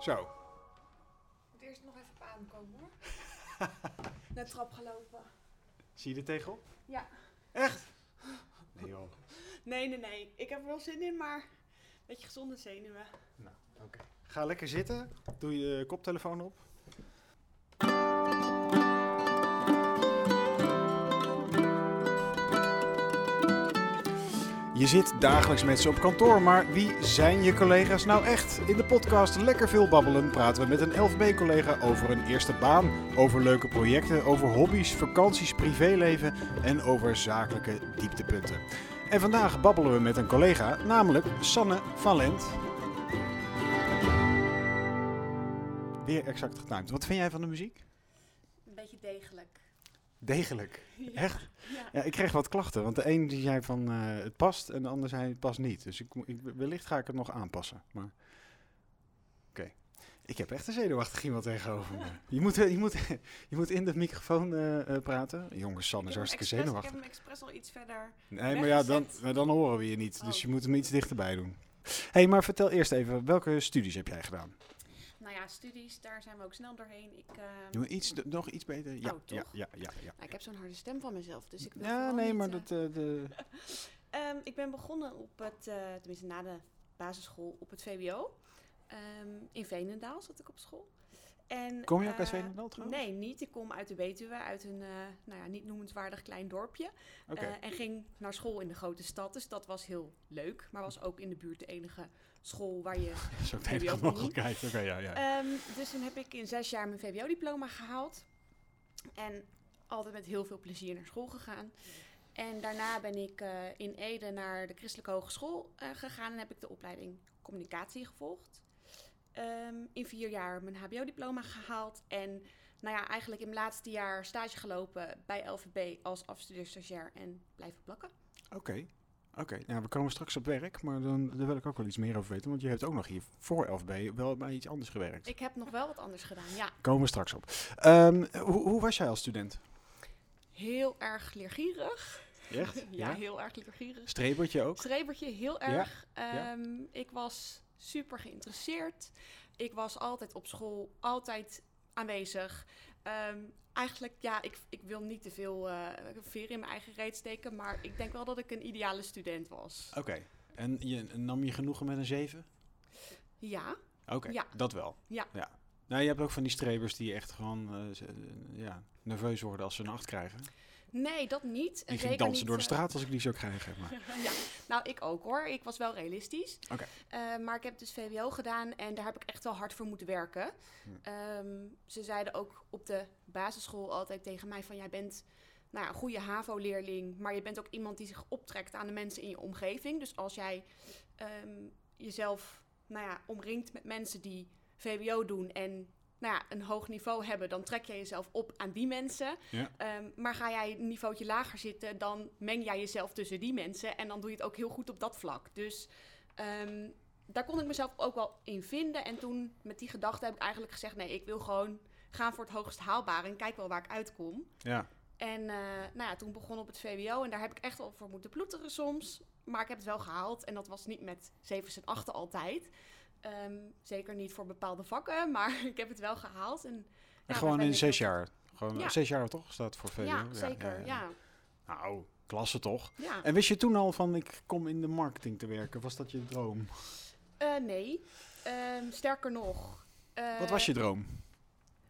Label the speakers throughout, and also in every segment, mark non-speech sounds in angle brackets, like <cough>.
Speaker 1: Zo.
Speaker 2: moet eerst nog even op adem komen hoor. <laughs> Net trap gelopen.
Speaker 1: Zie je er tegenop?
Speaker 2: Ja.
Speaker 1: Echt? Nee joh.
Speaker 2: Nee, nee, nee. Ik heb er wel zin in, maar een beetje gezonde zenuwen.
Speaker 1: Nou, oké. Ga lekker zitten. Doe je koptelefoon op. Je zit dagelijks met ze op kantoor, maar wie zijn je collega's nou echt? In de podcast Lekker Veel Babbelen praten we met een LVB-collega over een eerste baan, over leuke projecten, over hobby's, vakanties, privéleven en over zakelijke dieptepunten. En vandaag babbelen we met een collega, namelijk Sanne van Lent. Weer exact getimed. Wat vind jij van de muziek?
Speaker 2: Een beetje degelijk.
Speaker 1: Degelijk.
Speaker 2: Ja.
Speaker 1: Echt?
Speaker 2: Ja.
Speaker 1: Ja, ik kreeg wat klachten. Want de een die zei van eh, het past en de ander zei het past niet. Dus ik, ik, wellicht ga ik het nog aanpassen. Maar oké. Ik heb echt een zenuwachtig iemand tegenover me. <laughs> Je moet, eh, je moet, <laughs> je moet in de microfoon eh, praten. Jongens, Sanne is hartstikke
Speaker 2: expres-
Speaker 1: zenuwachtig.
Speaker 2: Ik heb hem expres al iets verder.
Speaker 1: Nee, maar ja, dan, dan horen we je niet. Dus
Speaker 2: Oh.
Speaker 1: je moet hem iets dichterbij doen. hey, maar vertel eerst even, welke studies heb jij gedaan?
Speaker 2: Nou ja, studies, daar zijn we ook snel doorheen. Ik, eh,
Speaker 1: Doe iets, nog iets beter? Ja,
Speaker 2: Oh,
Speaker 1: ja,
Speaker 2: toch?
Speaker 1: ja, ja. Ja,
Speaker 2: nou, ik heb zo'n harde stem van mezelf, dus ik wil
Speaker 1: ja nee,
Speaker 2: niet,
Speaker 1: maar
Speaker 2: eh,
Speaker 1: dat... eh, de, <laughs>
Speaker 2: Ehm, ik ben begonnen op het, eh, tenminste na de basisschool, op het VWO. Ehm, in Veenendaal zat ik op school. En,
Speaker 1: Kom je ook uit
Speaker 2: eh,
Speaker 1: Veenendaal trouwens?
Speaker 2: Nee, niet. Ik kom uit de Betuwe, uit een eh, nou ja, niet noemenswaardig klein dorpje. Eh, en ging naar school in de grote stad, dus dat was heel leuk. Maar was ook in de buurt de enige school waar je... <laughs>
Speaker 1: Ook de enige mogelijkheid. Oké, ja, ja.
Speaker 2: Ehm, dus toen heb ik in zes jaar mijn VWO-diploma gehaald. En altijd met heel veel plezier naar school gegaan. En daarna ben ik eh, in Ede naar de Christelijke Hogeschool eh, gegaan en heb ik de opleiding communicatie gevolgd. Ehm, in vier jaar mijn HBO-diploma gehaald. En nou ja, eigenlijk in mijn laatste jaar stage gelopen bij LVB als afstudeerstagiair en blijven plakken.
Speaker 1: Oké. Oké, nou, we komen straks op werk, maar dan, daar wil ik ook wel iets meer over weten. Want je hebt ook nog hier voor LFB wel bij iets anders gewerkt.
Speaker 2: Ik heb nog wel wat anders gedaan, ja.
Speaker 1: Komen we straks op. Ehm, hoe, hoe was jij als student?
Speaker 2: Heel erg leergierig.
Speaker 1: Echt? <laughs>
Speaker 2: ja, heel erg leergierig.
Speaker 1: Strebertje ook?
Speaker 2: Strebertje, heel
Speaker 1: Ja,
Speaker 2: erg.
Speaker 1: ja.
Speaker 2: Ehm, Ik was super geïnteresseerd. Ik was altijd op school, altijd aanwezig. Ehm, eigenlijk, ja, ik, ik wil niet te veel veer in mijn eigen reet steken, maar ik denk wel dat ik een ideale student was.
Speaker 1: Oké. En je, nam je genoegen met een 7?
Speaker 2: Ja,
Speaker 1: Oké,
Speaker 2: Ja.
Speaker 1: dat wel.
Speaker 2: Ja.
Speaker 1: Nou, je hebt ook van die strebers die echt gewoon eh, ja, nerveus worden als ze een 8 krijgen.
Speaker 2: Nee, dat niet. En
Speaker 1: Die ging dansen
Speaker 2: niet,
Speaker 1: door de
Speaker 2: eh,
Speaker 1: straat als ik die zou krijgen. Maar. <laughs>
Speaker 2: ja, nou ik ook hoor. Ik was wel realistisch.
Speaker 1: Oké.
Speaker 2: Eh, maar ik heb dus VWO gedaan en daar heb ik echt wel hard voor moeten werken.
Speaker 1: Hm.
Speaker 2: Ehm, ze zeiden ook op de basisschool altijd tegen mij van... jij bent nou ja, een goede HAVO-leerling, maar je bent ook iemand die zich optrekt aan de mensen in je omgeving. Dus als jij ehm, jezelf nou ja, omringt met mensen die VWO doen en nou ja, een hoog niveau hebben... dan trek jij jezelf op aan die mensen.
Speaker 1: Ja.
Speaker 2: Ehm, maar ga jij een niveautje lager zitten, dan meng jij jezelf tussen die mensen. En dan doe je het ook heel goed op dat vlak. Dus ehm, daar kon ik mezelf ook wel in vinden. En toen met die gedachte heb ik eigenlijk gezegd: nee, ik wil gewoon gaan voor het hoogst haalbare en kijk wel waar ik uitkom.
Speaker 1: Ja.
Speaker 2: En eh, nou ja, toen begon op het VWO en daar heb ik echt wel voor moeten ploeteren soms. Maar ik heb het wel gehaald en dat was niet met zevens en achten altijd. Ehm, zeker niet voor bepaalde vakken, <laughs> maar ik heb het wel gehaald. En,
Speaker 1: En gewoon in zes jaar. Gewoon
Speaker 2: Ja.
Speaker 1: zes jaar toch? Staat voor VWO.
Speaker 2: Ja, zeker. Ja,
Speaker 1: Nou, klasse toch?
Speaker 2: ja.
Speaker 1: En wist je toen al van ik kom in de marketing te werken? Was dat je droom?
Speaker 2: Eh, nee. Ehm, sterker nog. eh,
Speaker 1: Wat was je droom?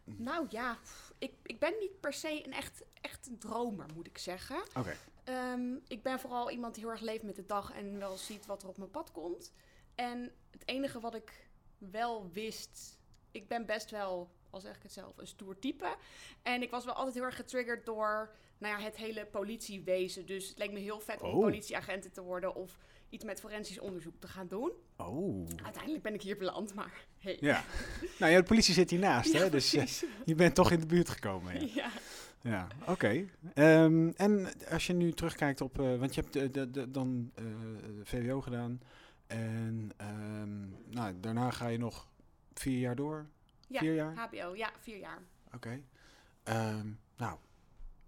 Speaker 2: Nou ja, ik, ik ben niet per se een echt, echt een dromer, moet ik zeggen.
Speaker 1: Oké.
Speaker 2: Ehm, ik ben vooral iemand die heel erg leeft met de dag en wel ziet wat er op mijn pad komt. En het enige wat ik wel wist, ik ben best wel, al zeg ik het zelf, een stoer type. En ik was wel altijd heel erg getriggerd door nou ja, het hele politiewezen. Dus het leek me heel vet om
Speaker 1: Oh.
Speaker 2: politieagenten te worden of iets met forensisch onderzoek te gaan doen.
Speaker 1: Oh.
Speaker 2: Uiteindelijk ben ik hier beland, maar hey.
Speaker 1: Ja. nou ja, de politie zit hiernaast, <laughs>
Speaker 2: Ja,
Speaker 1: hè? Dus eh, je bent toch in de buurt gekomen. Ja,
Speaker 2: ja.
Speaker 1: ja. oké. Ehm, en als je nu terugkijkt op... eh, want je hebt de, de, dan eh, VWO gedaan. En ehm, nou, daarna ga je nog vier jaar door.
Speaker 2: Ja,
Speaker 1: Vier jaar?
Speaker 2: HBO, ja, vier jaar.
Speaker 1: Oké. Ehm, nou,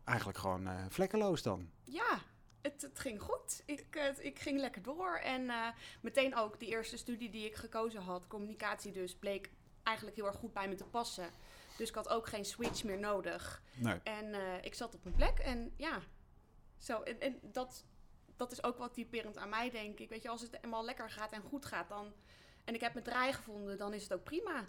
Speaker 1: eigenlijk gewoon eh, vlekkeloos dan.
Speaker 2: Ja, het, het ging goed. Ik, eh, ik ging lekker door. En eh, meteen ook de eerste studie die ik gekozen had, communicatie dus, bleek eigenlijk heel erg goed bij me te passen. Dus ik had ook geen switch meer nodig.
Speaker 1: Nee.
Speaker 2: En ik zat op mijn plek en ja, zo. En, en dat, dat is ook wat typerend aan mij, denk ik. Weet je, als het eenmaal lekker gaat en goed gaat, dan... En ik heb mijn draai gevonden, dan is het ook prima.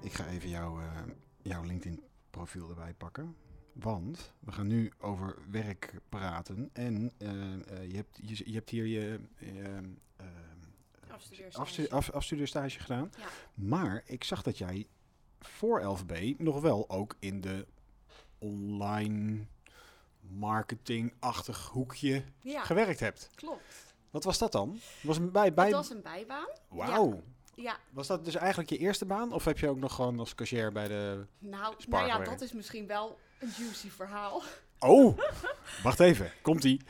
Speaker 1: Ik ga even jouw, eh, jouw LinkedIn-profiel erbij pakken. Want we gaan nu over werk praten. En eh, eh, je, hebt, je, je hebt hier je
Speaker 2: Afstudeerstage.
Speaker 1: afstu- af, afstudeerstage gedaan.
Speaker 2: Ja.
Speaker 1: Maar ik zag dat jij voor 11B nog wel ook in de online marketing-achtig hoekje
Speaker 2: Ja,
Speaker 1: gewerkt hebt.
Speaker 2: klopt.
Speaker 1: Wat was dat dan? Was een bij, bij...
Speaker 2: Het was een bijbaan.
Speaker 1: Wauw.
Speaker 2: Ja,
Speaker 1: Was dat dus eigenlijk je eerste baan? Of heb je ook nog gewoon als cashier bij de...
Speaker 2: nou, nou ja, dat is misschien wel een juicy verhaal.
Speaker 1: Oh! <laughs> Wacht even. Komt-ie?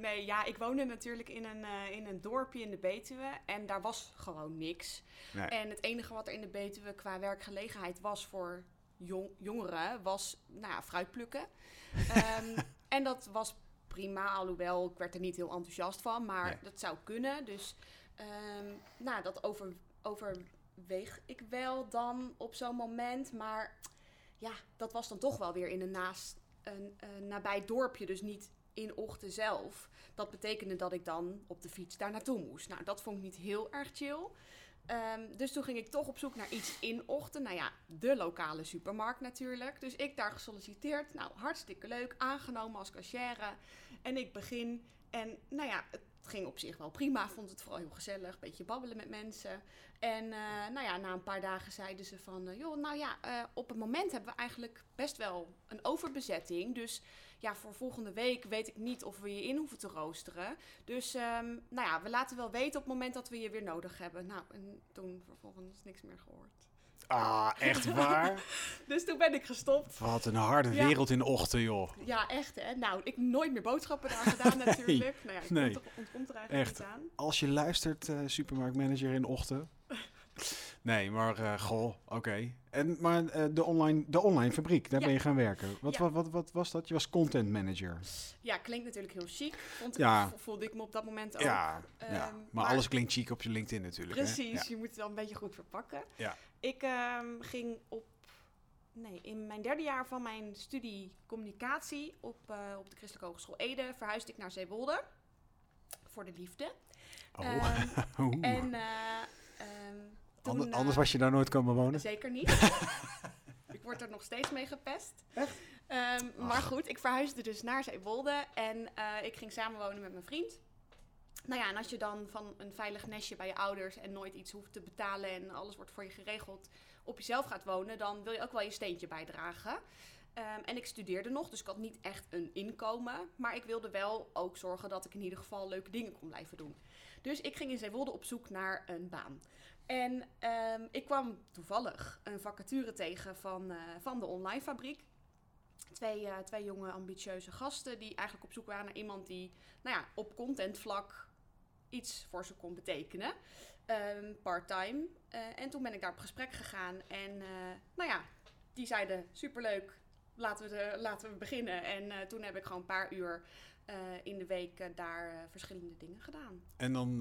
Speaker 2: Nee, ja, ik woonde natuurlijk in een, eh, in een dorpje in de Betuwe en daar was gewoon niks.
Speaker 1: Nee.
Speaker 2: En het enige wat er in de Betuwe qua werkgelegenheid was voor jong, jongeren, was nou ja, fruit plukken. <laughs> Ehm, en dat was prima, alhoewel ik werd er niet heel enthousiast van, maar
Speaker 1: Nee.
Speaker 2: dat zou kunnen. Dus ehm, nou, dat over, overweeg ik wel dan op zo'n moment. Maar ja, dat was dan toch wel weer in een, naast, een, een nabij dorpje, dus niet in Ochten zelf. Dat betekende dat ik dan op de fiets daar naartoe moest. Nou, dat vond ik niet heel erg chill. Ehm, dus toen ging ik toch op zoek naar iets in Ochten. Nou ja, de lokale supermarkt natuurlijk. Dus ik daar gesolliciteerd. Nou, hartstikke leuk. Aangenomen als cashier. En ik begin. En nou ja, het ging op zich wel prima. Vond het vooral heel gezellig. Beetje babbelen met mensen. En eh, nou ja, na een paar dagen zeiden ze van... eh, joh, nou ja, eh, op het moment hebben we eigenlijk best wel een overbezetting. Dus ja, voor volgende week weet ik niet of we je in hoeven te roosteren. Dus ehm, nou ja, we laten wel weten op het moment dat we je weer nodig hebben. Nou, en toen vervolgens niks meer gehoord.
Speaker 1: Ah, echt waar? <laughs>
Speaker 2: Dus toen ben ik gestopt.
Speaker 1: Wat een harde
Speaker 2: Ja.
Speaker 1: wereld in de ochtend, joh.
Speaker 2: Ja, echt hè. Nou, ik heb nooit meer boodschappen daar gedaan <laughs> natuurlijk. Nou ja, ik
Speaker 1: nee.
Speaker 2: komt ontkomt er eigenlijk
Speaker 1: Echt.
Speaker 2: niet aan.
Speaker 1: Als je luistert, eh, supermarktmanager in ochtend. Nee, maar eh, goh, oké. En Maar eh, de, online, de online fabriek, daar
Speaker 2: Ja.
Speaker 1: ben je gaan werken. Wat,
Speaker 2: Ja.
Speaker 1: wat, wat, wat was dat? Je was content manager.
Speaker 2: Ja, klinkt natuurlijk heel chic. Vond ik,
Speaker 1: Ja.
Speaker 2: vo- voelde ik me op dat moment ook.
Speaker 1: Ja, ja.
Speaker 2: Ehm,
Speaker 1: Maar,
Speaker 2: maar-
Speaker 1: alles klinkt chic op je LinkedIn natuurlijk. hè?
Speaker 2: Precies, je moet het wel een beetje goed verpakken.
Speaker 1: Ja.
Speaker 2: Ik ehm, ging op, nee, in mijn derde jaar van mijn studie communicatie op, eh, op de Christelijke Hogeschool Ede verhuisde ik naar Zeewolde voor de liefde.
Speaker 1: Oh. <laughs> Oeh.
Speaker 2: en
Speaker 1: Ander-
Speaker 2: eh,
Speaker 1: anders was je daar nooit komen wonen?
Speaker 2: Zeker niet. <laughs> ik word er nog steeds mee gepest. Ehm, maar goed, ik verhuisde dus naar Zeewolde en eh, ik ging samenwonen met mijn vriend. Nou ja, en als je dan van een veilig nestje bij je ouders en nooit iets hoeft te betalen en alles wordt voor je geregeld, op jezelf gaat wonen, dan wil je ook wel je steentje bijdragen. Ehm, en ik studeerde nog, dus ik had niet echt een inkomen. Maar ik wilde wel ook zorgen dat ik in ieder geval leuke dingen kon blijven doen. Dus ik ging in Zeewolde op zoek naar een baan. En ehm, ik kwam toevallig een vacature tegen van, eh, van de online fabriek. Twee, eh, twee jonge ambitieuze gasten die eigenlijk op zoek waren naar iemand die nou ja, op contentvlak iets voor ze kon betekenen. Ehm part-time. Eh, en toen ben ik daar op gesprek gegaan. En nou ja, die zeiden superleuk, laten we, laten we beginnen. En toen heb ik gewoon een paar uur eh, in de week eh, daar eh, verschillende dingen gedaan.
Speaker 1: En dan,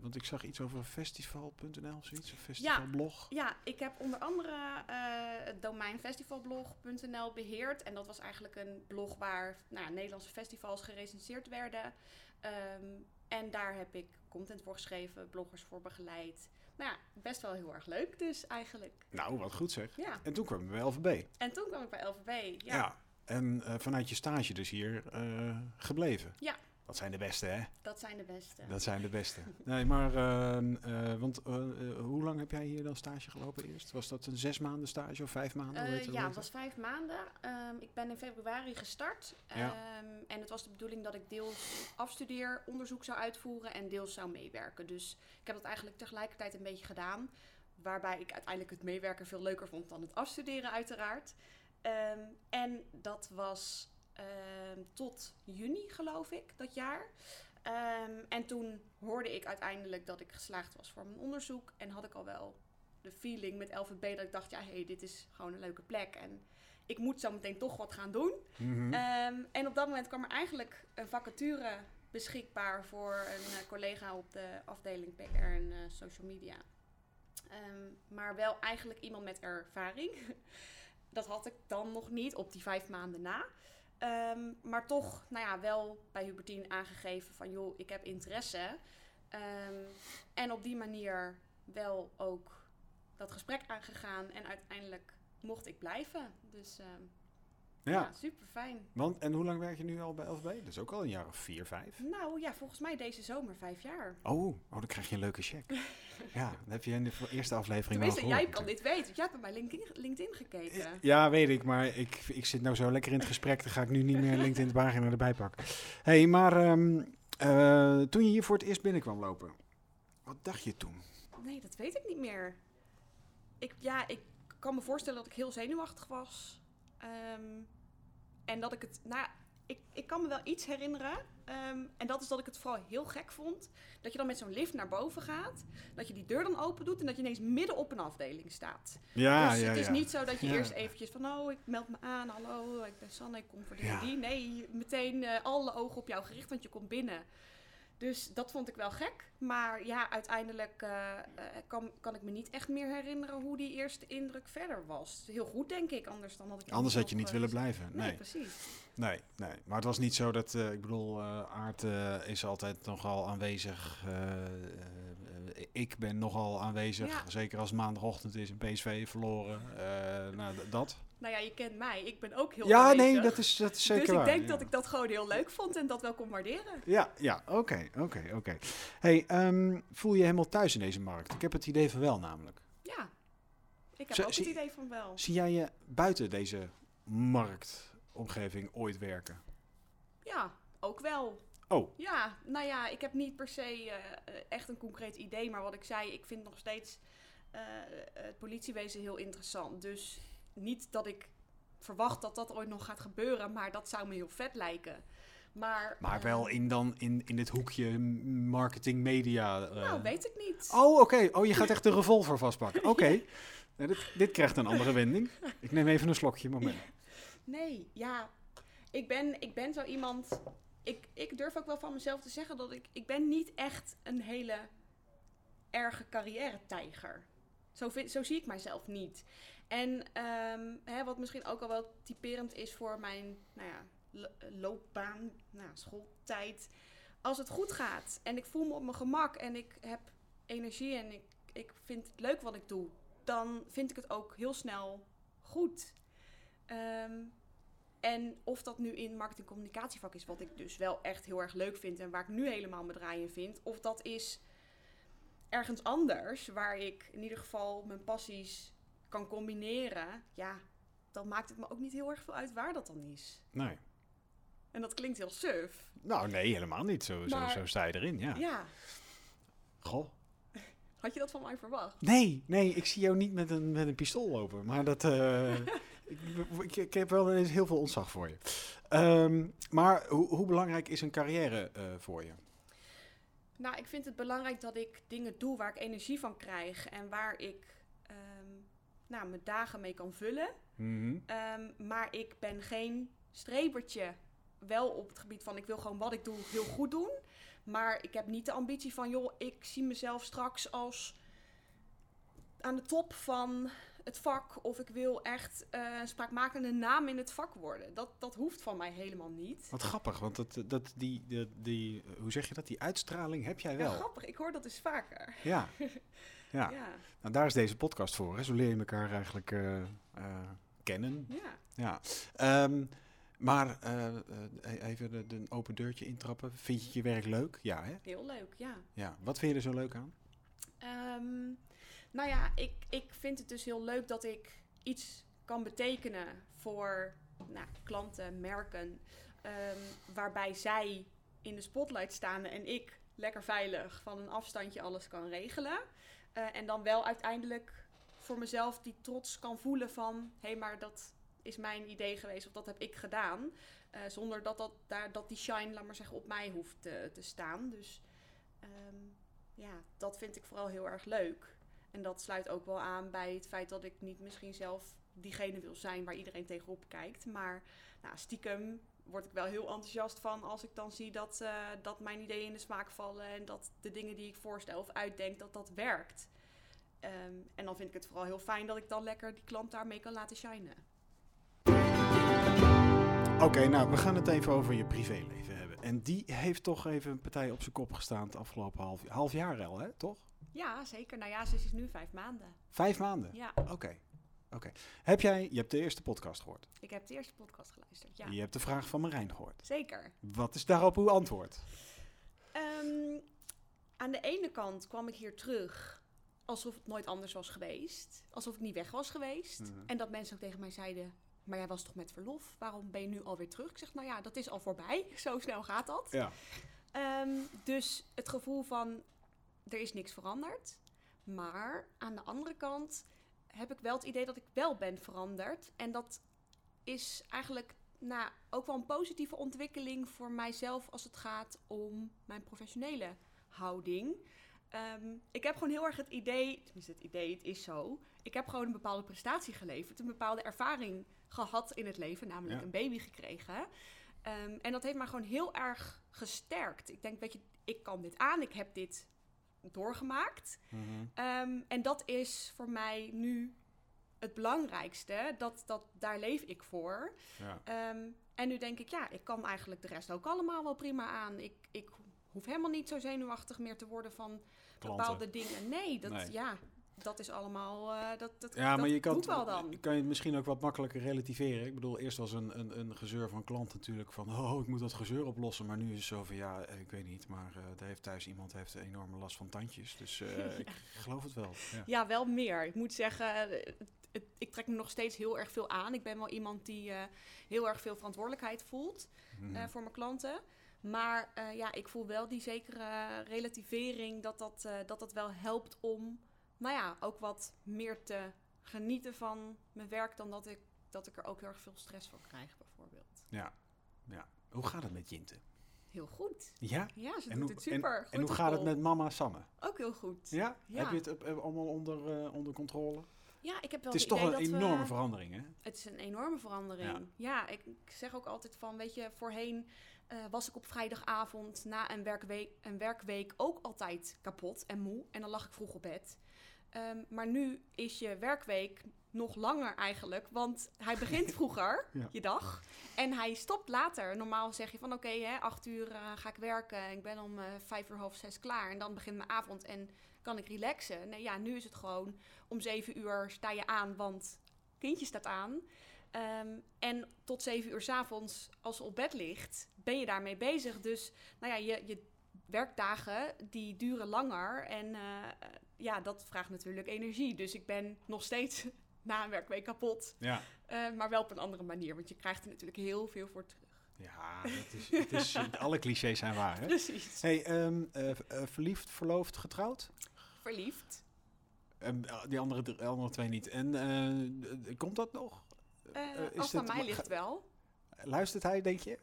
Speaker 1: want ik zag iets over festival.nl of zoiets, een festivalblog.
Speaker 2: Ja, ik heb onder andere het domein festivalblog.nl beheerd. En dat was eigenlijk een blog waar nou, ja, Nederlandse festivals gerecenseerd werden. Ehm, en daar heb ik content voor geschreven, bloggers voor begeleid. Nou ja, best wel heel erg leuk dus eigenlijk.
Speaker 1: Nou, wat goed zeg.
Speaker 2: Ja,
Speaker 1: En toen kwam je bij LVB.
Speaker 2: en toen kwam ik bij LVB. Ja,
Speaker 1: Ja. En eh, vanuit je stage dus hier eh, gebleven.
Speaker 2: Ja.
Speaker 1: Dat zijn de beste, hè?
Speaker 2: dat zijn de beste.
Speaker 1: Dat zijn de beste. <laughs> Nee, maar, eh, eh, want hoe lang heb jij hier dan stage gelopen eerst? Was dat een zes maanden stage of vijf maanden?
Speaker 2: Ja, het was vijf maanden. Ehm, ik ben in februari gestart.
Speaker 1: Ja.
Speaker 2: Ehm, en het was de bedoeling dat ik deels afstudeeronderzoek zou uitvoeren en deels zou meewerken. Dus ik heb dat eigenlijk tegelijkertijd een beetje gedaan. Waarbij ik uiteindelijk het meewerken veel leuker vond dan het afstuderen, uiteraard. Ehm, en dat was ehm, tot juni, geloof ik, dat jaar. Ehm, en toen hoorde ik uiteindelijk dat ik geslaagd was voor mijn onderzoek. En had ik al wel de feeling met LVB dat ik dacht, ja, hé, hey, dit is gewoon een leuke plek. En ik moet zo meteen toch wat gaan doen.
Speaker 1: Mhm.
Speaker 2: En op dat moment kwam er eigenlijk een vacature beschikbaar voor een eh, collega op de afdeling PR en eh, social media. Maar wel eigenlijk iemand met ervaring. <laughs> dat had ik dan nog niet op die vijf maanden na. Ehm, maar toch, nou ja, wel bij Hubertine aangegeven van joh, ik heb interesse. Ehm, en op die manier wel ook dat gesprek aangegaan en uiteindelijk mocht ik blijven. Dus ehm,
Speaker 1: Ja,
Speaker 2: ja, super fijn.
Speaker 1: want en hoe lang werk je nu al bij LVB? Dat is ook al een jaar of vier, vijf.
Speaker 2: Nou ja, volgens mij deze zomer vijf jaar.
Speaker 1: Oh, oh dan krijg je een leuke check. <laughs> ja, dat heb je in de eerste aflevering al
Speaker 2: Tenminste,
Speaker 1: gehoord.
Speaker 2: jij kan dit weten. want Jij hebt bij LinkedIn, LinkedIn gekeken.
Speaker 1: Ja, weet ik, maar ik, ik zit nou zo lekker in het gesprek, dan ga ik nu niet meer LinkedIn de pagina erbij pakken. hey, maar ehm, eh, toen je hier voor het eerst binnenkwam lopen, wat dacht je toen?
Speaker 2: Nee, dat weet ik niet meer. Ik, ja, ik kan me voorstellen dat ik heel zenuwachtig was. Ehm, en dat ik het... Nou, ik, ik kan me wel iets herinneren. ehm, en dat is dat ik het vooral heel gek vond. Dat je dan met zo'n lift naar boven gaat. Dat je die deur dan open doet. En dat je ineens midden op een afdeling staat.
Speaker 1: Ja,
Speaker 2: dus
Speaker 1: ja,
Speaker 2: het is
Speaker 1: ja.
Speaker 2: niet zo dat je eerst eventjes van... Oh, ik meld me aan. Hallo, ik ben Sanne. Ik kom voor die die. Nee, meteen eh, alle ogen op jou gericht. Want je komt binnen. Dus dat vond ik wel gek. Maar ja, uiteindelijk eh, eh, kan, kan ik me niet echt meer herinneren hoe die eerste indruk verder was. Heel goed, denk ik. Anders dan had ik...
Speaker 1: Anders had je niet willen blijven.
Speaker 2: Nee,
Speaker 1: Nee,
Speaker 2: precies.
Speaker 1: nee, nee. Maar het was niet zo dat, eh, ik bedoel, Aard eh, is altijd nogal aanwezig. ik ben nogal aanwezig,
Speaker 2: Ja.
Speaker 1: zeker als maandagochtend is en PSV verloren. Nou, dat.
Speaker 2: Nou ja, je kent mij. Ik ben ook heel
Speaker 1: Ja,
Speaker 2: aanwezig.
Speaker 1: nee, dat is, dat is zeker
Speaker 2: Dus ik
Speaker 1: waar.
Speaker 2: denk
Speaker 1: ja.
Speaker 2: dat ik dat gewoon heel leuk vond en dat wel kon waarderen.
Speaker 1: Ja, ja, oké, oké, oké. Hey, ehm, voel je helemaal thuis in deze markt? Ik heb het idee van wel namelijk.
Speaker 2: Ja, ik heb ook het idee van wel.
Speaker 1: Zie jij je buiten deze marktomgeving ooit werken?
Speaker 2: Ja, ook wel.
Speaker 1: Oh,
Speaker 2: Ja, nou ja, ik heb niet per se eh, echt een concreet idee, maar wat ik zei, ik vind nog steeds eh, het politiewezen heel interessant. Dus niet dat ik verwacht dat dat ooit nog gaat gebeuren, maar dat zou me heel vet lijken. Maar,
Speaker 1: maar
Speaker 2: eh,
Speaker 1: wel in, dan in, in dit hoekje marketing media. eh.
Speaker 2: Nou, weet ik niet.
Speaker 1: Oh, oké. Oh, je gaat echt de revolver vastpakken. Oké. <laughs> Dit, dit krijgt een andere wending. Ik neem even een slokje, moment.
Speaker 2: Nee, ja, ik ben, ik ben zo iemand. Ik, ik durf ook wel van mezelf te zeggen dat ik, ik ben niet echt een hele erge carrière-tijger. Zo, vind, zo zie ik mijzelf niet. En ehm, hè, wat misschien ook al wel typerend is voor mijn nou ja, lo- loopbaan, nou, schooltijd. Als het goed gaat en ik voel me op mijn gemak en ik heb energie en ik, ik vind het leuk wat ik doe, dan vind ik het ook heel snel goed. Ehm, en of dat nu in marketing communicatievak is, wat ik dus wel echt heel erg leuk vind en waar ik nu helemaal mijn draai in vind, of dat is ergens anders waar ik in ieder geval mijn passies kan combineren, ja, dan maakt het me ook niet heel erg veel uit waar dat dan is.
Speaker 1: Nee.
Speaker 2: En dat klinkt heel suf.
Speaker 1: Nou, nee, helemaal niet. Zo, zo,
Speaker 2: Maar-
Speaker 1: zo sta je erin, ja.
Speaker 2: Ja,
Speaker 1: Goh.
Speaker 2: had je dat van mij verwacht?
Speaker 1: Nee, nee, ik zie jou niet met een, met een pistool lopen. Maar dat. eh, <laughs> ik, ik, heb wel eens heel veel ontzag voor je. Ehm, maar hoe, hoe belangrijk is een carrière eh, voor je?
Speaker 2: Nou, ik vind het belangrijk dat ik dingen doe waar ik energie van krijg en waar ik nou, mijn dagen mee kan vullen.
Speaker 1: Mhm.
Speaker 2: Ehm, maar ik ben geen strebertje. Wel op het gebied van ik wil gewoon wat ik doe heel goed doen. Maar ik heb niet de ambitie van joh, ik zie mezelf straks als aan de top van het vak. Of ik wil echt een spraakmakende naam in het vak worden. Dat, dat hoeft van mij helemaal niet.
Speaker 1: Wat grappig, want dat, dat, die, die, die, hoe zeg je dat? Die uitstraling heb jij
Speaker 2: Ja,
Speaker 1: wel.
Speaker 2: grappig, ik hoor dat dus vaker.
Speaker 1: Ja. <laughs> Ja,
Speaker 2: Ja,
Speaker 1: nou daar is deze podcast voor. Hè? Zo leer je elkaar eigenlijk eh, eh, kennen.
Speaker 2: ja.
Speaker 1: Ja. Ehm, maar eh, even de, de een open deurtje intrappen. Vind je je werk leuk? Ja, hè?
Speaker 2: heel leuk, ja.
Speaker 1: Ja. Wat vind je er zo leuk aan?
Speaker 2: Ehm, nou ja, ik, ik vind het dus heel leuk dat ik iets kan betekenen voor nou, klanten, merken, ehm, waarbij zij in de spotlight staan en ik lekker veilig van een afstandje alles kan regelen. Eh, en dan wel uiteindelijk voor mezelf die trots kan voelen van, hé, hey, maar dat is mijn idee geweest of dat heb ik gedaan. Eh, zonder dat, dat, daar, dat die shine, laat maar zeggen, op mij hoeft te, te staan. Dus ehm, ja, dat vind ik vooral heel erg leuk. En dat sluit ook wel aan bij het feit dat ik niet misschien zelf diegene wil zijn waar iedereen tegenop kijkt. Maar nou, stiekem word ik wel heel enthousiast van als ik dan zie dat, eh, dat mijn ideeën in de smaak vallen en dat de dingen die ik voorstel of uitdenk, dat dat werkt. Ehm, en dan vind ik het vooral heel fijn dat ik dan lekker die klant daarmee kan laten shinen.
Speaker 1: Oké, nou, we gaan het even over je privéleven hebben. En die heeft toch even een partij op zijn kop gestaan het afgelopen half, half jaar al, hè? Toch?
Speaker 2: Ja, zeker. Nou ja, ze is nu vijf maanden.
Speaker 1: Vijf maanden?
Speaker 2: Ja,
Speaker 1: Oké. Oké. Heb jij, je hebt de eerste podcast gehoord.
Speaker 2: ik heb de eerste podcast geluisterd. Ja,
Speaker 1: Je hebt de vraag van Marijn gehoord.
Speaker 2: zeker.
Speaker 1: Wat is daarop uw antwoord?
Speaker 2: Ehm, aan de ene kant kwam ik hier terug alsof het nooit anders was geweest. Alsof ik niet weg was geweest.
Speaker 1: Mhm.
Speaker 2: En dat mensen ook tegen mij zeiden... Maar jij was toch met verlof? Waarom ben je nu alweer terug? Ik zeg, nou ja, dat is al voorbij. <laughs> Zo snel gaat dat.
Speaker 1: Ja.
Speaker 2: Ehm, dus het gevoel van, er is niks veranderd. Maar aan de andere kant heb ik wel het idee dat ik wel ben veranderd. En dat is eigenlijk nou, ook wel een positieve ontwikkeling voor mijzelf als het gaat om mijn professionele houding. Ehm, ik heb gewoon heel erg het idee, tenminste het idee, het is zo. Ik heb gewoon een bepaalde prestatie geleverd, een bepaalde ervaring gehad in het leven, namelijk
Speaker 1: Ja.
Speaker 2: een baby gekregen. Ehm, en dat heeft mij gewoon heel erg gesterkt. Ik denk, weet je, ik kan dit aan, ik heb dit doorgemaakt.
Speaker 1: Mhm.
Speaker 2: Ehm, en dat is voor mij nu het belangrijkste. Dat, dat, daar leef ik voor.
Speaker 1: Ja.
Speaker 2: Ehm, en nu denk ik, ja, ik kan eigenlijk de rest ook allemaal wel prima aan. Ik, ik hoef helemaal niet zo zenuwachtig meer te worden van
Speaker 1: Klanten.
Speaker 2: bepaalde dingen. Nee, dat,
Speaker 1: Nee.
Speaker 2: Ja, dat is allemaal, eh, dat, dat,
Speaker 1: Ja,
Speaker 2: dat
Speaker 1: maar je kan,
Speaker 2: wel dan.
Speaker 1: kan je het misschien ook wat makkelijker relativeren. Ik bedoel, eerst was een, een, een gezeur van klant natuurlijk van... oh, ik moet dat gezeur oplossen. Maar nu is het zo van, ja, eh, ik weet niet... maar eh er heeft thuis iemand heeft een enorme last van tandjes. Dus <laughs> ik geloof het wel. Ja.
Speaker 2: Ja, wel meer. Ik moet zeggen, het, ik trek me nog steeds heel erg veel aan. Ik ben wel iemand die heel erg veel verantwoordelijkheid voelt.
Speaker 1: Mhm.
Speaker 2: voor mijn klanten. Maar ja, ik voel wel die zekere relativering dat dat, dat dat wel helpt om, nou ja, ook wat meer te genieten van mijn werk dan dat ik, dat ik er ook heel erg veel stress van krijg, bijvoorbeeld.
Speaker 1: ja. ja. Hoe gaat het met Jinte?
Speaker 2: Heel goed.
Speaker 1: Ja?
Speaker 2: Ja, ze
Speaker 1: En
Speaker 2: doet
Speaker 1: hoe,
Speaker 2: het super.
Speaker 1: en,
Speaker 2: goed
Speaker 1: en hoe gaat het met mama Sanne?
Speaker 2: Ook heel goed.
Speaker 1: Ja?
Speaker 2: Ja.
Speaker 1: Heb je het eh, allemaal onder, eh, onder controle?
Speaker 2: Ja, ik heb wel
Speaker 1: Het is
Speaker 2: het
Speaker 1: toch een
Speaker 2: we-
Speaker 1: enorme verandering, hè?
Speaker 2: Het is een enorme verandering. Ja, ik, ik zeg ook altijd van, weet je, voorheen eh, was ik op vrijdagavond na een werkweek, een werkweek ook altijd kapot en moe. En dan lag ik vroeg op bed. Ehm, maar nu is je werkweek nog langer eigenlijk, want hij begint <laughs> vroeger,
Speaker 1: Ja.
Speaker 2: je dag. En hij stopt later. Normaal zeg je van, oké, acht uur eh, ga ik werken. Ik ben om eh, vijf uur, half zes klaar. En dan begint mijn avond en kan ik relaxen. Nee, ja, nu is het gewoon om zeven uur sta je aan, want kindje staat aan. Ehm, en tot zeven uur 's avonds, als ze op bed ligt, ben je daarmee bezig. Dus nou ja, je, je werkdagen die duren langer. En eh, ja, dat vraagt natuurlijk energie. Dus ik ben nog steeds <laughs> na een werkweek kapot.
Speaker 1: Ja.
Speaker 2: eh, maar wel op een andere manier. Want je krijgt er natuurlijk heel veel voor terug.
Speaker 1: Ja, het is, het is, <laughs> alle clichés zijn waar, hè?
Speaker 2: Precies.
Speaker 1: Hey, ehm, eh, eh, verliefd, verloofd, getrouwd?
Speaker 2: Verliefd.
Speaker 1: Die andere, andere twee niet. En komt dat nog? Is
Speaker 2: als het aan mij ligt wel.
Speaker 1: Luistert hij, denk je?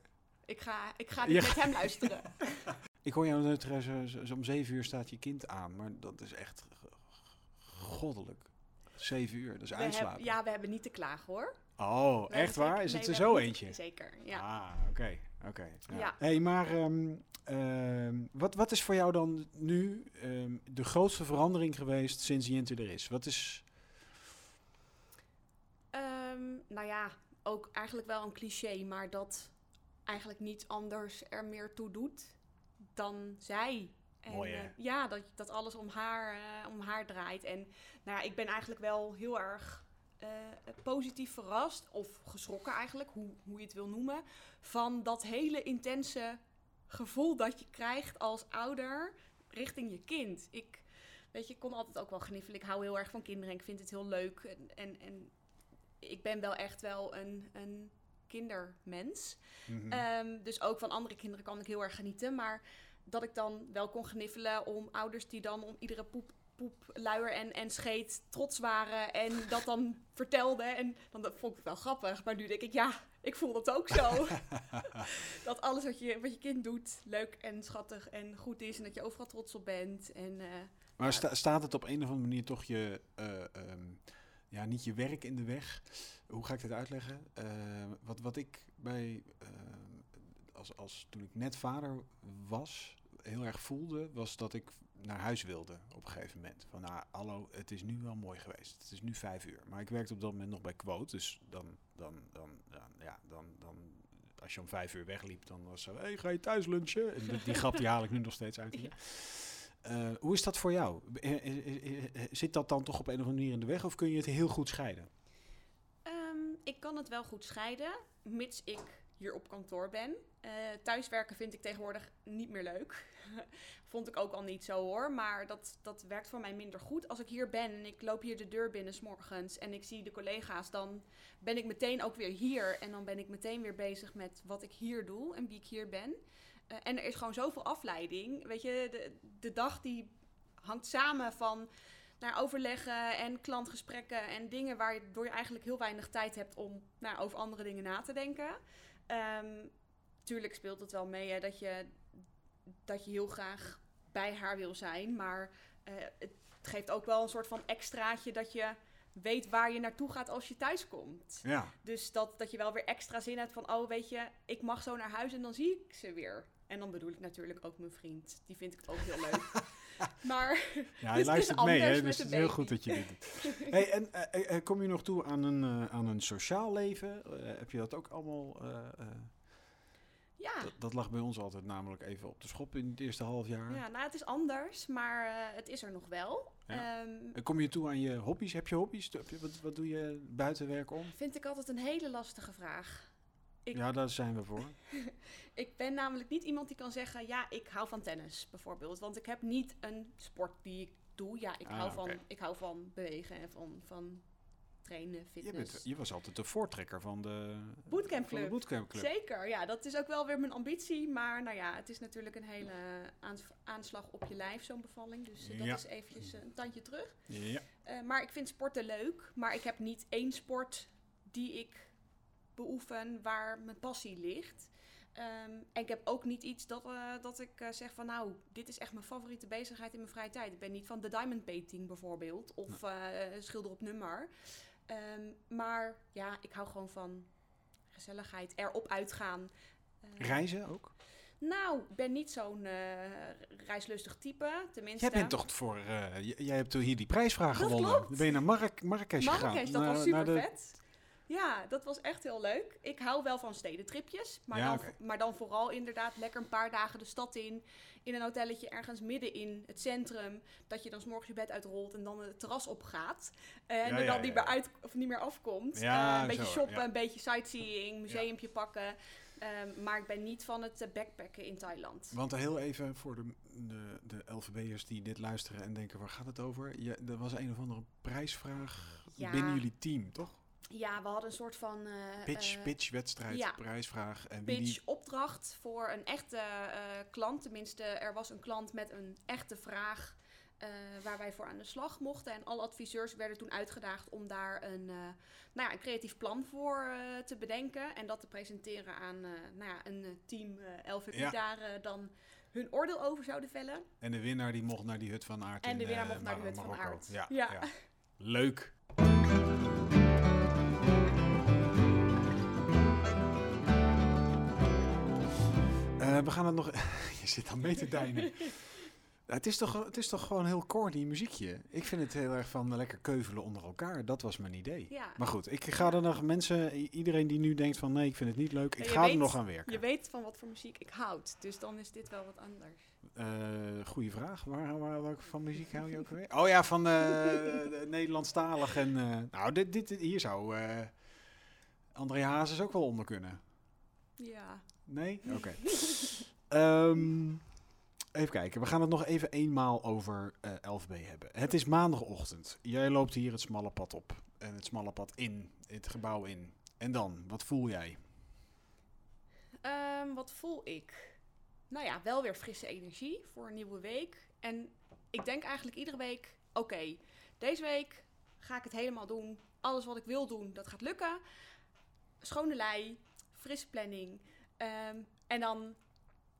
Speaker 2: Ik ga, ik ga dit met hem luisteren. <laughs>
Speaker 1: Ik hoor jou net zeggen, zo, om zeven uur staat je kind aan. Maar dat is echt goddelijk. Zeven uur, dat is
Speaker 2: We
Speaker 1: uitslapen.
Speaker 2: ja, we hebben niet te klagen hoor.
Speaker 1: Oh,
Speaker 2: We
Speaker 1: echt waar?
Speaker 2: zeker-
Speaker 1: Is
Speaker 2: nee,
Speaker 1: het er zo
Speaker 2: niet-
Speaker 1: eentje?
Speaker 2: Zeker, ja.
Speaker 1: Ah, oké. oké. ja.
Speaker 2: Ja.
Speaker 1: hey, maar ehm, ehm, wat, wat is voor jou dan nu ehm, de grootste verandering geweest sinds Jinte er is? Wat is...
Speaker 2: Nou ja, ook eigenlijk wel een cliché, maar dat eigenlijk niets anders er meer toe doet dan zij. En,
Speaker 1: Mooi,
Speaker 2: eh, ja, dat, dat alles om haar, eh, om haar draait. En nou ja, ik ben eigenlijk wel heel erg eh, positief verrast, of geschrokken eigenlijk, hoe, hoe je het wil noemen, van dat hele intense gevoel dat je krijgt als ouder richting je kind. Ik, weet je, ik kon altijd ook wel gniffelen. Ik hou heel erg van kinderen en ik vind het heel leuk. En, en, en ik ben wel echt wel een, een kindermens.
Speaker 1: Mhm.
Speaker 2: Ehm, dus ook van andere kinderen kan ik heel erg genieten. Maar dat ik dan wel kon gniffelen om ouders die dan om iedere poep, poep luier en, en scheet trots waren. En dat dan vertelden. En dan dat vond ik het wel grappig. Maar nu denk ik, ja, ik voel dat ook zo. <laughs> dat alles wat je, wat je kind doet leuk en schattig en goed is. En dat je overal trots op bent. En, eh,
Speaker 1: Maar sta- staat het op een of andere manier toch je, eh, ehm, ja, niet je werk in de weg? Hoe ga ik dit uitleggen? Eh, wat, wat ik bij ehm, als, als toen ik net vader was, heel erg voelde, was dat ik naar huis wilde op een gegeven moment. Van nou, hallo, het is nu wel mooi geweest. Het is nu vijf uur. Maar ik werkte op dat moment nog bij Quote. Dus dan, dan, dan, dan ja, dan, dan, als je om vijf uur wegliep, dan was zo, hey, ga je thuis lunchen? En die, die grap die haal ik nu nog steeds uit hier. <laughs> Eh, hoe is dat voor jou? Eh, eh, zit dat dan toch op een of andere manier in de weg of kun je het heel goed scheiden?
Speaker 2: Ehm, ik kan het wel goed scheiden, mits ik hier op kantoor ben. Uh, thuiswerken vind ik tegenwoordig niet meer leuk. <laughs> Vond ik ook al niet zo hoor. Maar dat, dat werkt voor mij minder goed. Als ik hier ben en ik loop hier de deur binnen s morgens en ik zie de collega's, dan ben ik meteen ook weer hier. En dan ben ik meteen weer bezig met wat ik hier doe en wie ik hier ben. Uh, en er is gewoon zoveel afleiding. Weet je, de, de dag die hangt samen van naar overleggen en klantgesprekken en dingen waardoor je eigenlijk heel weinig tijd hebt om nou, over andere dingen na te denken. Um, tuurlijk speelt het wel mee hè, dat, je, dat je heel graag bij haar wil zijn. Maar uh, het geeft ook wel een soort van extraatje dat je weet waar je naartoe gaat als je thuis komt.
Speaker 1: Ja.
Speaker 2: Dus dat, dat je wel weer extra zin hebt van, oh weet je, ik mag zo naar huis en dan zie ik ze weer. En dan bedoel ik natuurlijk ook mijn vriend. Die vind ik ook heel leuk. <laughs> maar
Speaker 1: ja, hij luistert mee, hè? dus het is heel goed dat je dit doet. <laughs> hey, en uh, uh, kom je nog toe aan een, aan een sociaal leven? heb je dat ook allemaal...
Speaker 2: ja.
Speaker 1: Dat, dat, lag bij ons altijd namelijk even op de schop in het eerste half jaar.
Speaker 2: Ja, nou, het is anders, maar het is er nog wel.
Speaker 1: Ja. Um, kom je toe aan je hobby's? Heb je hobby's? Wat, wat doe je buiten werk om?
Speaker 2: Vind ik altijd een hele lastige vraag.
Speaker 1: Ik, ja, daar zijn we voor. <laughs>
Speaker 2: ik ben namelijk niet iemand die kan zeggen: ja, ik hou van tennis bijvoorbeeld. Want ik heb niet een sport die ik doe. Ja, ik,
Speaker 1: Ah,
Speaker 2: hou, van, ik hou van bewegen en van, van trainen,
Speaker 1: Je,
Speaker 2: fitness.
Speaker 1: bent, je was altijd de voortrekker van de
Speaker 2: Bootcamp
Speaker 1: van de.
Speaker 2: Zeker, ja, dat is ook wel weer mijn ambitie. Maar nou ja, het is natuurlijk een hele aans- aanslag op je lijf, zo'n bevalling. Dus eh, dat
Speaker 1: Ja.
Speaker 2: is eventjes een tandje terug.
Speaker 1: Ja.
Speaker 2: Eh, maar ik vind sporten leuk. Maar ik heb niet één sport die ik beoefen waar mijn passie ligt. Ehm, en ik heb ook niet iets dat, eh, dat ik zeg van nou, dit is echt mijn favoriete bezigheid in mijn vrije tijd. Ik ben niet van de diamond painting bijvoorbeeld. Of schilder op nummer. Ehm, maar ja, ik hou gewoon van gezelligheid, erop uitgaan. Eh,
Speaker 1: Reizen ook?
Speaker 2: nou, ik ben niet zo'n eh, reislustig type. Tenminste,
Speaker 1: Jij bent toch voor... eh, jij hebt hier die prijsvraag
Speaker 2: Dat
Speaker 1: gewonnen.
Speaker 2: klopt.
Speaker 1: Dan ben je naar Marrak Marrakesh gegaan.
Speaker 2: Marrakesh, dat was super vet. Ja, dat was echt heel leuk. Ik hou wel van stedentripjes. Maar,
Speaker 1: Ja,
Speaker 2: dan, maar dan vooral inderdaad lekker een paar dagen de stad in. In een hotelletje ergens midden in het centrum. Dat je dan 's morgens je bed uitrolt en dan het terras opgaat. En
Speaker 1: Ja,
Speaker 2: er dan
Speaker 1: ja,
Speaker 2: niet, meer uit, of niet meer afkomt. Eh, een beetje
Speaker 1: zo,
Speaker 2: shoppen, een beetje sightseeing, museumpje pakken. Ehm, maar ik ben niet van het eh, backpacken in Thailand.
Speaker 1: Want heel even voor de, de, de LVB'ers die dit luisteren en denken, waar gaat het over? Je, er was een of andere prijsvraag binnen jullie team, toch?
Speaker 2: Ja, we hadden een soort van... eh,
Speaker 1: Pitch,
Speaker 2: eh,
Speaker 1: pitch, wedstrijd,
Speaker 2: ja.
Speaker 1: prijsvraag. En
Speaker 2: pitch
Speaker 1: die...
Speaker 2: opdracht voor een echte eh, klant. Tenminste, er was een klant met een echte vraag waar wij voor aan de slag mochten. En alle adviseurs werden toen uitgedaagd om daar een, nou ja, een creatief plan voor te bedenken. En dat te presenteren aan nou ja, een team LVP
Speaker 1: Ja.
Speaker 2: daar dan hun oordeel over zouden vellen.
Speaker 1: En de winnaar die mocht naar die hut van Aard
Speaker 2: En de winnaar mocht naar de hut van. Aard.
Speaker 1: Ja,
Speaker 2: Ja.
Speaker 1: ja. Leuk. Eh, we gaan het nog... <laughs> Je zit al mee te deinen. <laughs> Het, is toch, het is toch gewoon heel corny muziekje. Ik vind het heel erg van lekker keuvelen onder elkaar. Dat was mijn idee.
Speaker 2: Ja.
Speaker 1: Maar goed, ik ga er nog mensen... Iedereen die nu denkt van nee, ik vind het niet leuk. Ik
Speaker 2: Ja,
Speaker 1: ga er nog aan werken.
Speaker 2: Je weet van wat voor muziek ik houd. Dus dan is dit wel wat anders.
Speaker 1: Eh goeie vraag. Waar, waar, welke van muziek hou je ook weer? Oh ja, van eh, <laughs> Nederlandstalig. En, nou, dit, dit, hier zou André Hazes ook wel onder kunnen.
Speaker 2: Ja.
Speaker 1: Nee? Oké. <laughs> Ehm, even kijken. We gaan het nog even eenmaal over eh 11B hebben. Het is maandagochtend. Jij loopt hier het smalle pad op. En het smalle pad in. Het gebouw in. En dan? Wat voel jij?
Speaker 2: Ehm, wat voel ik? Nou ja, wel weer frisse energie voor een nieuwe week. En ik denk eigenlijk iedere week: oké, deze week ga ik het helemaal doen. Alles wat ik wil doen, dat gaat lukken. Schone lei, frisse planning. Ehm, en dan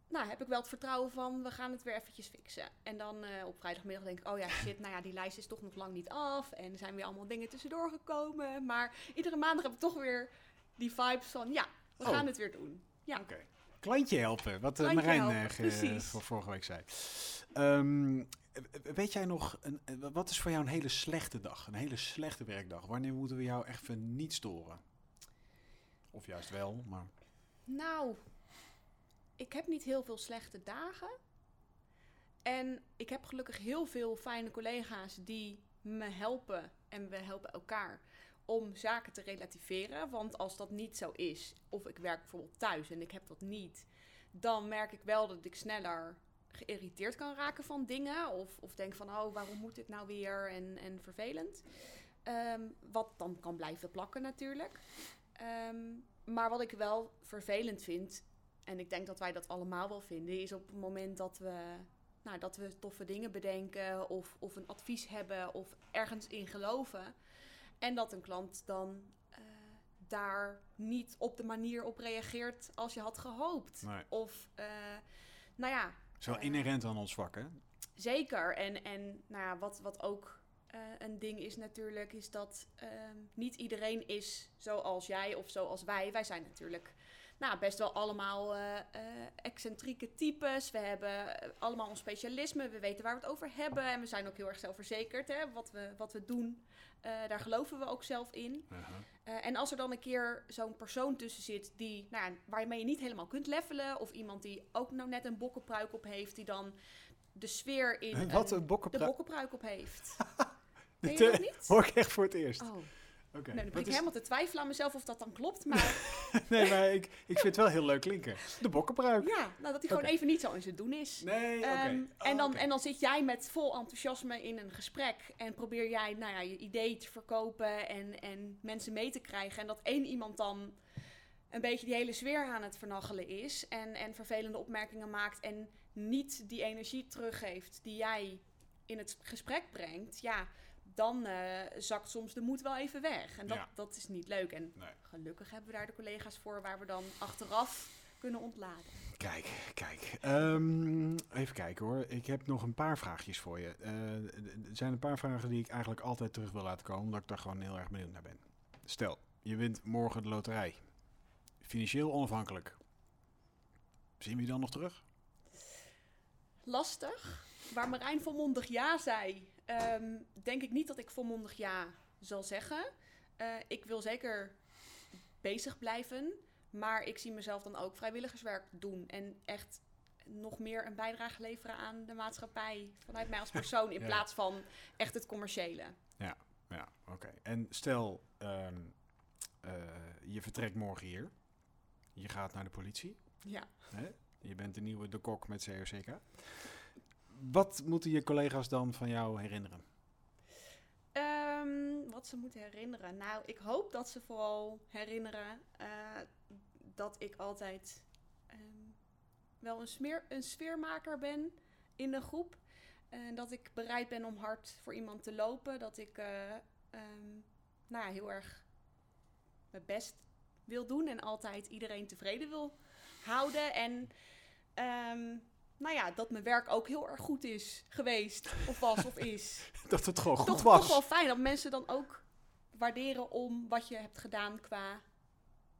Speaker 2: nou, heb ik wel het vertrouwen van we gaan het weer eventjes fixen. En dan eh, op vrijdagmiddag denk ik: oh ja, shit, nou ja, die lijst is toch nog lang niet af. En er zijn weer allemaal dingen tussendoor gekomen. Maar iedere maandag heb ik toch weer die vibes van: ja, we
Speaker 1: Oh.
Speaker 2: gaan het weer doen. Ja.
Speaker 1: Oké. klantje helpen, wat eh,
Speaker 2: Klantje
Speaker 1: Marijn
Speaker 2: helpen,
Speaker 1: eh, voor vorige week zei. Ehm, weet jij nog, een, wat is voor jou een hele slechte dag? Een hele slechte werkdag? Wanneer moeten we jou echt even niet storen? Of juist wel, maar...
Speaker 2: Nou, ik heb niet heel veel slechte dagen. En ik heb gelukkig heel veel fijne collega's die me helpen. En we helpen elkaar om zaken te relativeren. Want als dat niet zo is, of ik werk bijvoorbeeld thuis en ik heb dat niet, dan merk ik wel dat ik sneller geïrriteerd kan raken van dingen. Of, of denk van, oh, waarom moet dit nou weer? En, en vervelend. Ehm, wat dan kan blijven plakken natuurlijk. Ehm, maar wat ik wel vervelend vind, en ik denk dat wij dat allemaal wel vinden, is op het moment dat we, nou, dat we toffe dingen bedenken of, of een advies hebben of ergens in geloven. En dat een klant dan eh, daar niet op de manier op reageert als je had gehoopt.
Speaker 1: Nee.
Speaker 2: Of, eh, nou ja,
Speaker 1: wel
Speaker 2: Eh,
Speaker 1: inherent aan ons vak, hè?
Speaker 2: Zeker. En, en nou ja, wat, wat ook eh, een ding is natuurlijk, is dat ehm, niet iedereen is zoals jij of zoals wij. Wij zijn natuurlijk nou, best wel allemaal eh, excentrieke types. We hebben allemaal ons specialisme. We weten waar we het over hebben. En we zijn ook heel erg zelfverzekerd. Hè? Wat, we, wat we doen, daar geloven we ook zelf in. Eh, en als er dan een keer zo'n persoon tussen zit die, nou, ja, waarmee je niet helemaal kunt levelen, of iemand die ook nou net een bokkenpruik op heeft, die dan de sfeer in
Speaker 1: Wat
Speaker 2: een-
Speaker 1: een
Speaker 2: de
Speaker 1: bokkenpruik
Speaker 2: op heeft. <laughs>
Speaker 1: Dit <laughs>
Speaker 2: je dat niet?
Speaker 1: hoor ik echt voor het eerst.
Speaker 2: Oh, nee, dan begin ik
Speaker 1: is-
Speaker 2: helemaal te twijfelen aan mezelf of dat dan klopt. Maar <laughs>
Speaker 1: Nee, maar ik, ik vind het wel heel leuk klinken. De bokkenpruik.
Speaker 2: ja, nou, dat hij gewoon even niet zo in zijn doen is.
Speaker 1: Nee, oké.
Speaker 2: Ehm,
Speaker 1: Oh,
Speaker 2: en, dan, en dan zit jij met vol enthousiasme in een gesprek en probeer jij nou ja, je idee te verkopen en, en mensen mee te krijgen. En dat één iemand dan een beetje die hele sfeer aan het vernachelen is en, en vervelende opmerkingen maakt en niet die energie teruggeeft die jij in het gesprek brengt, ja, dan eh, zakt soms de moed wel even weg. En dat,
Speaker 1: Ja.
Speaker 2: dat is niet leuk. En
Speaker 1: Nee.
Speaker 2: gelukkig hebben we daar de collega's voor waar we dan achteraf kunnen ontladen.
Speaker 1: Kijk, kijk. Ehm, even kijken hoor. Ik heb nog een paar vraagjes voor je. Eh, er zijn een paar vragen die ik eigenlijk altijd terug wil laten komen, omdat ik daar gewoon heel erg benieuwd naar ben. Stel, je wint morgen de loterij. Financieel onafhankelijk. Zien we je dan nog terug?
Speaker 2: lastig. Waar Marijn volmondig ja zei, ehm, denk ik niet dat ik volmondig ja zal zeggen. Eh, ik wil zeker bezig blijven, maar ik zie mezelf dan ook vrijwilligerswerk doen en echt nog meer een bijdrage leveren aan de maatschappij vanuit mij als <laughs> persoon in
Speaker 1: Ja.
Speaker 2: plaats van echt het commerciële.
Speaker 1: Ja, oké. En stel, ehm, eh, je vertrekt morgen hier. Je gaat naar de politie.
Speaker 2: Ja.
Speaker 1: Hè? Je bent de nieuwe de kok met COCK. Wat moeten je collega's dan van jou herinneren?
Speaker 2: Ehm, wat ze moeten herinneren. Nou, ik hoop dat ze vooral herinneren eh, dat ik altijd ehm, wel een, smeer, een sfeermaker ben in de groep. En dat ik bereid ben om hard voor iemand te lopen. Dat ik eh, ehm, nou ja, heel erg mijn best wil doen en altijd iedereen tevreden wil houden. En nou ja, dat mijn werk ook heel erg goed is geweest, of was of <laughs> is
Speaker 1: Dat het gewoon goed
Speaker 2: toch,
Speaker 1: was.
Speaker 2: toch wel fijn dat mensen dan ook waarderen om wat je hebt gedaan qua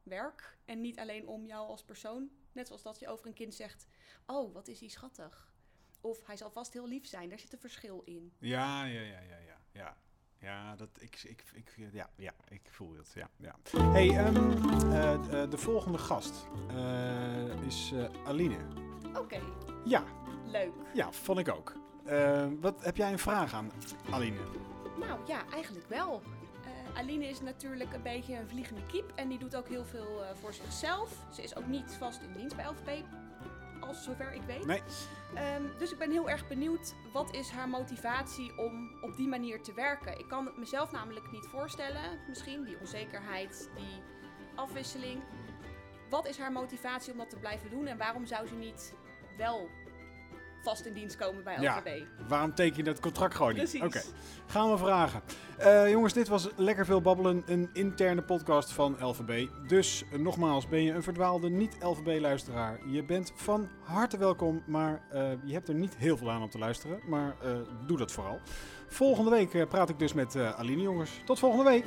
Speaker 2: werk. En niet alleen om jou als persoon. Net zoals dat je over een kind zegt: Oh, wat is hij schattig. Of hij zal vast heel lief zijn. Daar zit een verschil in.
Speaker 1: Ja, ja, ja, ja, ja. Ja, ja, dat, ik, ik, ik, ja, ja, ik voel het. Ja, ja. Hey, ehm, eh, eh, de volgende gast eh, is eh, Aline.
Speaker 2: Oké,
Speaker 1: Ja,
Speaker 2: leuk.
Speaker 1: ja, vond ik ook. Eh, wat heb jij een vraag aan Aline?
Speaker 2: Nou ja, eigenlijk wel. Eh, Aline is natuurlijk een beetje een vliegende kiep. En die doet ook heel veel eh, voor zichzelf. Ze is ook niet vast in dienst bij LVB. Als zover ik weet.
Speaker 1: Nee.
Speaker 2: Ehm, dus ik ben heel erg benieuwd, wat is haar motivatie om op die manier te werken? Ik kan het mezelf namelijk niet voorstellen, misschien, die onzekerheid, die afwisseling. Wat is haar motivatie om dat te blijven doen en waarom zou ze niet wel vast in dienst komen bij
Speaker 1: Ja.
Speaker 2: LVB?
Speaker 1: Waarom teken je dat contract gewoon niet?
Speaker 2: Precies.
Speaker 1: Oké, gaan we vragen. Eh, jongens, dit was Lekker Veel Babbelen, een interne podcast van LVB. Dus eh, nogmaals, ben je een verdwaalde niet-LVB-luisteraar? Je bent van harte welkom, maar eh, je hebt er niet heel veel aan om te luisteren. Maar doe dat vooral. Volgende week praat ik dus met Aline, jongens. Tot volgende week!